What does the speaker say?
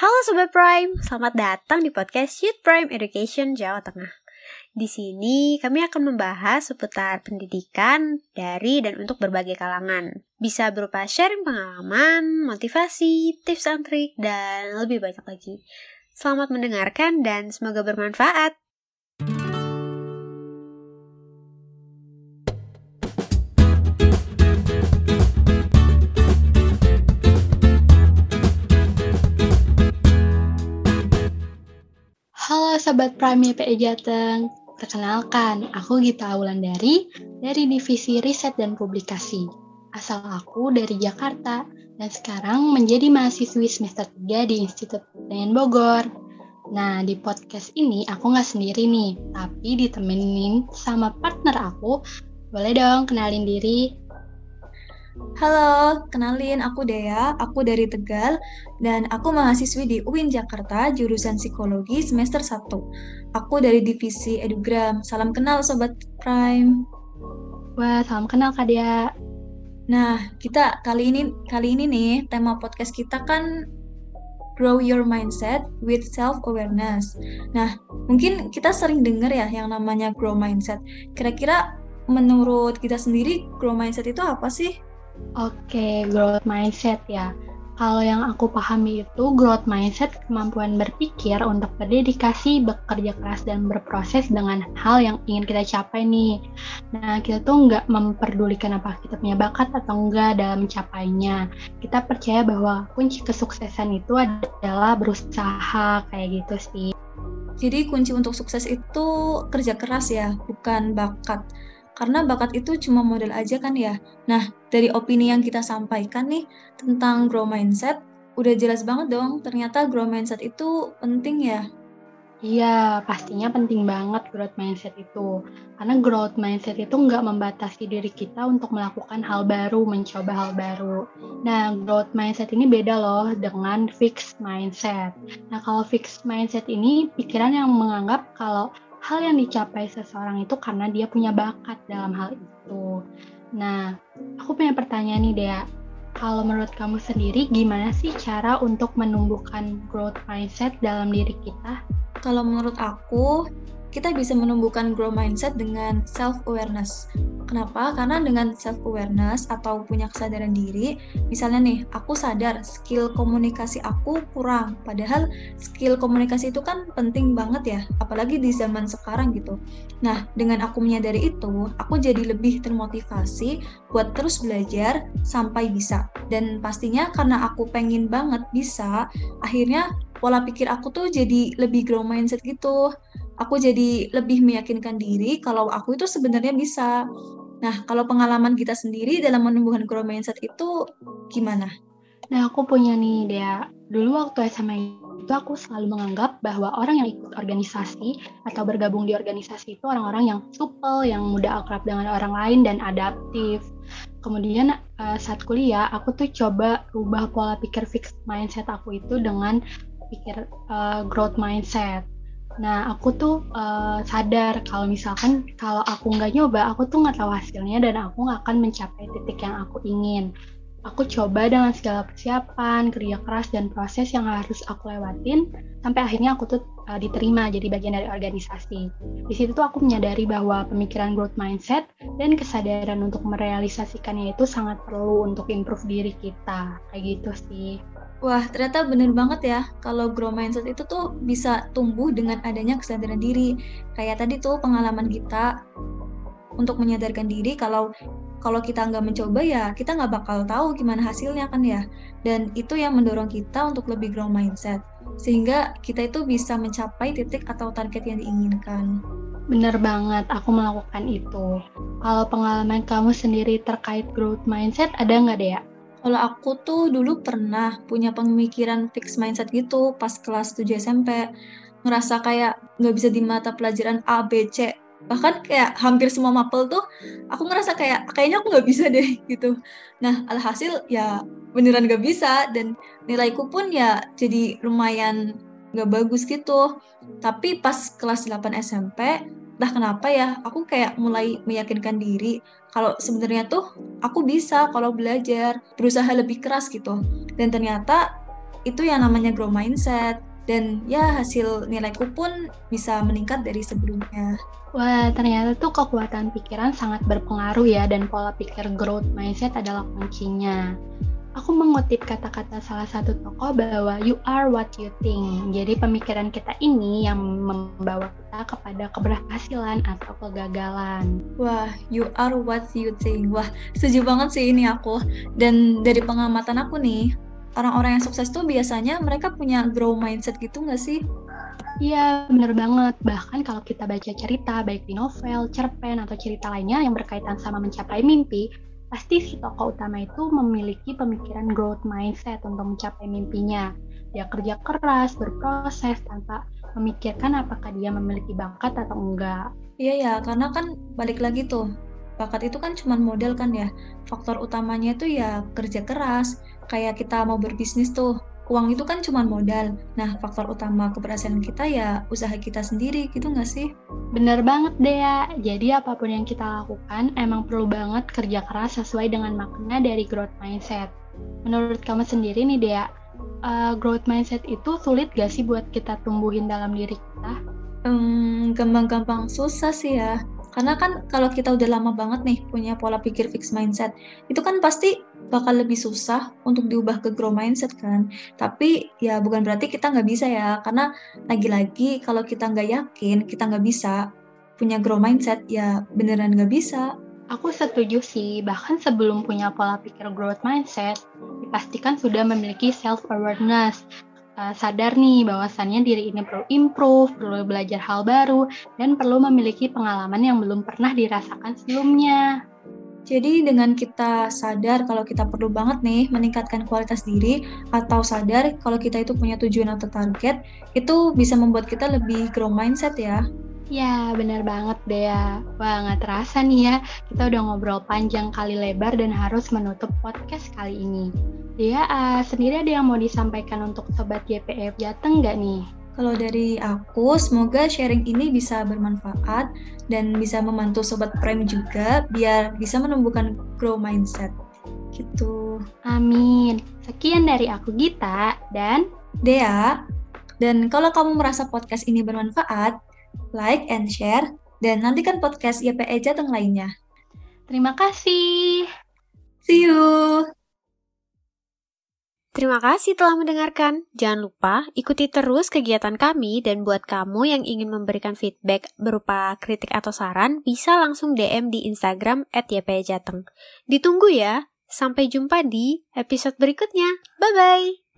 Halo Sobat Prime, selamat datang di podcast Youth Prime Education Jawa Tengah. Di sini kami akan membahas seputar pendidikan dari dan untuk berbagai kalangan. Bisa berupa sharing pengalaman, motivasi, tips and trik, dan lebih banyak lagi. Selamat mendengarkan dan semoga bermanfaat. Sobat Prime YPE Jateng, perkenalkan aku Gita Wulandari dari Divisi Riset dan Publikasi. Asal aku dari Jakarta dan sekarang menjadi mahasiswi semester 3 di Institut Pertanian Bogor. Nah, di podcast ini aku nggak sendiri nih, tapi ditemenin sama partner aku. Boleh dong kenalin diri. Halo, kenalin aku Dea, aku dari Tegal, dan aku mahasiswi di UIN Jakarta, jurusan Psikologi semester 1. Aku dari divisi Edugram. Salam kenal Sobat Prime. Wah, salam kenal Kak Dea. Nah, kita kali ini kali ini nih tema podcast kita kan grow your mindset with self awareness. Nah, mungkin kita sering dengar ya yang namanya grow mindset. Kira-kira menurut kita sendiri grow mindset itu apa sih? Oke, growth mindset ya. Kalau yang aku pahami itu growth mindset kemampuan berpikir untuk berdedikasi, bekerja keras dan berproses dengan hal yang ingin kita capai nih. Nah, kita tuh nggak memperdulikan apa kita punya bakat atau enggak dalam mencapainya. Kita percaya bahwa kunci kesuksesan itu adalah berusaha kayak gitu sih. Jadi kunci untuk sukses itu kerja keras ya, bukan bakat karena bakat itu cuma model aja kan ya. Nah, dari opini yang kita sampaikan nih tentang grow mindset, udah jelas banget dong, ternyata grow mindset itu penting ya. Iya, pastinya penting banget growth mindset itu. Karena growth mindset itu nggak membatasi diri kita untuk melakukan hal baru, mencoba hal baru. Nah, growth mindset ini beda loh dengan fixed mindset. Nah, kalau fixed mindset ini pikiran yang menganggap kalau hal yang dicapai seseorang itu karena dia punya bakat dalam hal itu. Nah, aku punya pertanyaan nih Dea. Kalau menurut kamu sendiri, gimana sih cara untuk menumbuhkan growth mindset dalam diri kita? Kalau menurut aku, kita bisa menumbuhkan grow mindset dengan self awareness. Kenapa? Karena dengan self awareness atau punya kesadaran diri, misalnya nih, aku sadar skill komunikasi aku kurang, padahal skill komunikasi itu kan penting banget ya, apalagi di zaman sekarang gitu. Nah, dengan aku menyadari itu, aku jadi lebih termotivasi buat terus belajar sampai bisa. Dan pastinya karena aku pengen banget bisa, akhirnya pola pikir aku tuh jadi lebih grow mindset gitu aku jadi lebih meyakinkan diri kalau aku itu sebenarnya bisa. Nah, kalau pengalaman kita sendiri dalam menumbuhkan growth mindset itu gimana? Nah, aku punya nih, Dea. Dulu waktu SMA itu aku selalu menganggap bahwa orang yang ikut organisasi atau bergabung di organisasi itu orang-orang yang supel, yang mudah akrab dengan orang lain dan adaptif. Kemudian uh, saat kuliah, aku tuh coba rubah pola pikir fixed mindset aku itu dengan pikir uh, growth mindset. Nah, aku tuh uh, sadar kalau misalkan kalau aku nggak nyoba, aku tuh nggak tahu hasilnya dan aku nggak akan mencapai titik yang aku ingin. Aku coba dengan segala persiapan, kerja keras, dan proses yang harus aku lewatin, sampai akhirnya aku tuh uh, diterima jadi bagian dari organisasi. Di situ tuh aku menyadari bahwa pemikiran growth mindset dan kesadaran untuk merealisasikannya itu sangat perlu untuk improve diri kita. Kayak gitu sih. Wah, ternyata bener banget ya kalau grow mindset itu tuh bisa tumbuh dengan adanya kesadaran diri. Kayak tadi tuh pengalaman kita untuk menyadarkan diri kalau kalau kita nggak mencoba ya kita nggak bakal tahu gimana hasilnya kan ya. Dan itu yang mendorong kita untuk lebih grow mindset. Sehingga kita itu bisa mencapai titik atau target yang diinginkan. Bener banget, aku melakukan itu. Kalau pengalaman kamu sendiri terkait growth mindset, ada nggak deh ya? Kalau aku tuh dulu pernah punya pemikiran fix mindset gitu pas kelas 7 SMP. Ngerasa kayak nggak bisa di mata pelajaran A, B, C. Bahkan kayak hampir semua mapel tuh aku ngerasa kayak kayaknya aku nggak bisa deh gitu. Nah alhasil ya beneran nggak bisa dan nilaiku pun ya jadi lumayan nggak bagus gitu. Tapi pas kelas 8 SMP entah kenapa ya aku kayak mulai meyakinkan diri kalau sebenarnya tuh aku bisa kalau belajar berusaha lebih keras gitu dan ternyata itu yang namanya grow mindset dan ya hasil nilaiku pun bisa meningkat dari sebelumnya. Wah, ternyata tuh kekuatan pikiran sangat berpengaruh ya dan pola pikir growth mindset adalah kuncinya. Aku mengutip kata-kata salah satu tokoh bahwa you are what you think. Jadi pemikiran kita ini yang membawa kita kepada keberhasilan atau kegagalan. Wah, you are what you think. Wah, setuju banget sih ini aku. Dan dari pengamatan aku nih, orang-orang yang sukses tuh biasanya mereka punya grow mindset gitu nggak sih? Iya, bener banget. Bahkan kalau kita baca cerita, baik di novel, cerpen, atau cerita lainnya yang berkaitan sama mencapai mimpi, pasti si tokoh utama itu memiliki pemikiran growth mindset untuk mencapai mimpinya. Dia kerja keras, berproses, tanpa memikirkan apakah dia memiliki bakat atau enggak. Iya ya, karena kan balik lagi tuh, bakat itu kan cuma modal kan ya. Faktor utamanya itu ya kerja keras. Kayak kita mau berbisnis tuh, uang itu kan cuma modal. Nah, faktor utama keberhasilan kita ya usaha kita sendiri gitu nggak sih? Bener banget Dea. Jadi apa pun yang kita lakukan emang perlu banget kerja keras sesuai dengan makna dari growth mindset. Menurut kamu sendiri nih Dea, uh, growth mindset itu sulit gak sih buat kita tumbuhin dalam diri kita? Hmm, gampang-gampang susah sih ya karena kan kalau kita udah lama banget nih punya pola pikir fixed mindset, itu kan pasti bakal lebih susah untuk diubah ke grow mindset kan. Tapi ya bukan berarti kita nggak bisa ya, karena lagi-lagi kalau kita nggak yakin, kita nggak bisa punya grow mindset, ya beneran nggak bisa. Aku setuju sih, bahkan sebelum punya pola pikir growth mindset, dipastikan sudah memiliki self-awareness uh, sadar nih bahwasannya diri ini perlu improve, perlu belajar hal baru, dan perlu memiliki pengalaman yang belum pernah dirasakan sebelumnya. Jadi dengan kita sadar kalau kita perlu banget nih meningkatkan kualitas diri atau sadar kalau kita itu punya tujuan atau target, itu bisa membuat kita lebih grow mindset ya. Ya, benar banget deh ya. Wah, nggak terasa nih ya, kita udah ngobrol panjang kali lebar dan harus menutup podcast kali ini. Dia uh, sendiri ada yang mau disampaikan untuk Sobat YPF Jateng nggak nih? Kalau dari aku, semoga sharing ini bisa bermanfaat dan bisa membantu Sobat Prime juga biar bisa menumbuhkan grow mindset. Gitu. Amin. Sekian dari aku Gita dan Dea. Dan kalau kamu merasa podcast ini bermanfaat, like and share, dan nantikan podcast YPE Jateng lainnya. Terima kasih. See you. Terima kasih telah mendengarkan. Jangan lupa ikuti terus kegiatan kami dan buat kamu yang ingin memberikan feedback berupa kritik atau saran bisa langsung DM di Instagram @ypjateng. Ditunggu ya. Sampai jumpa di episode berikutnya. Bye bye.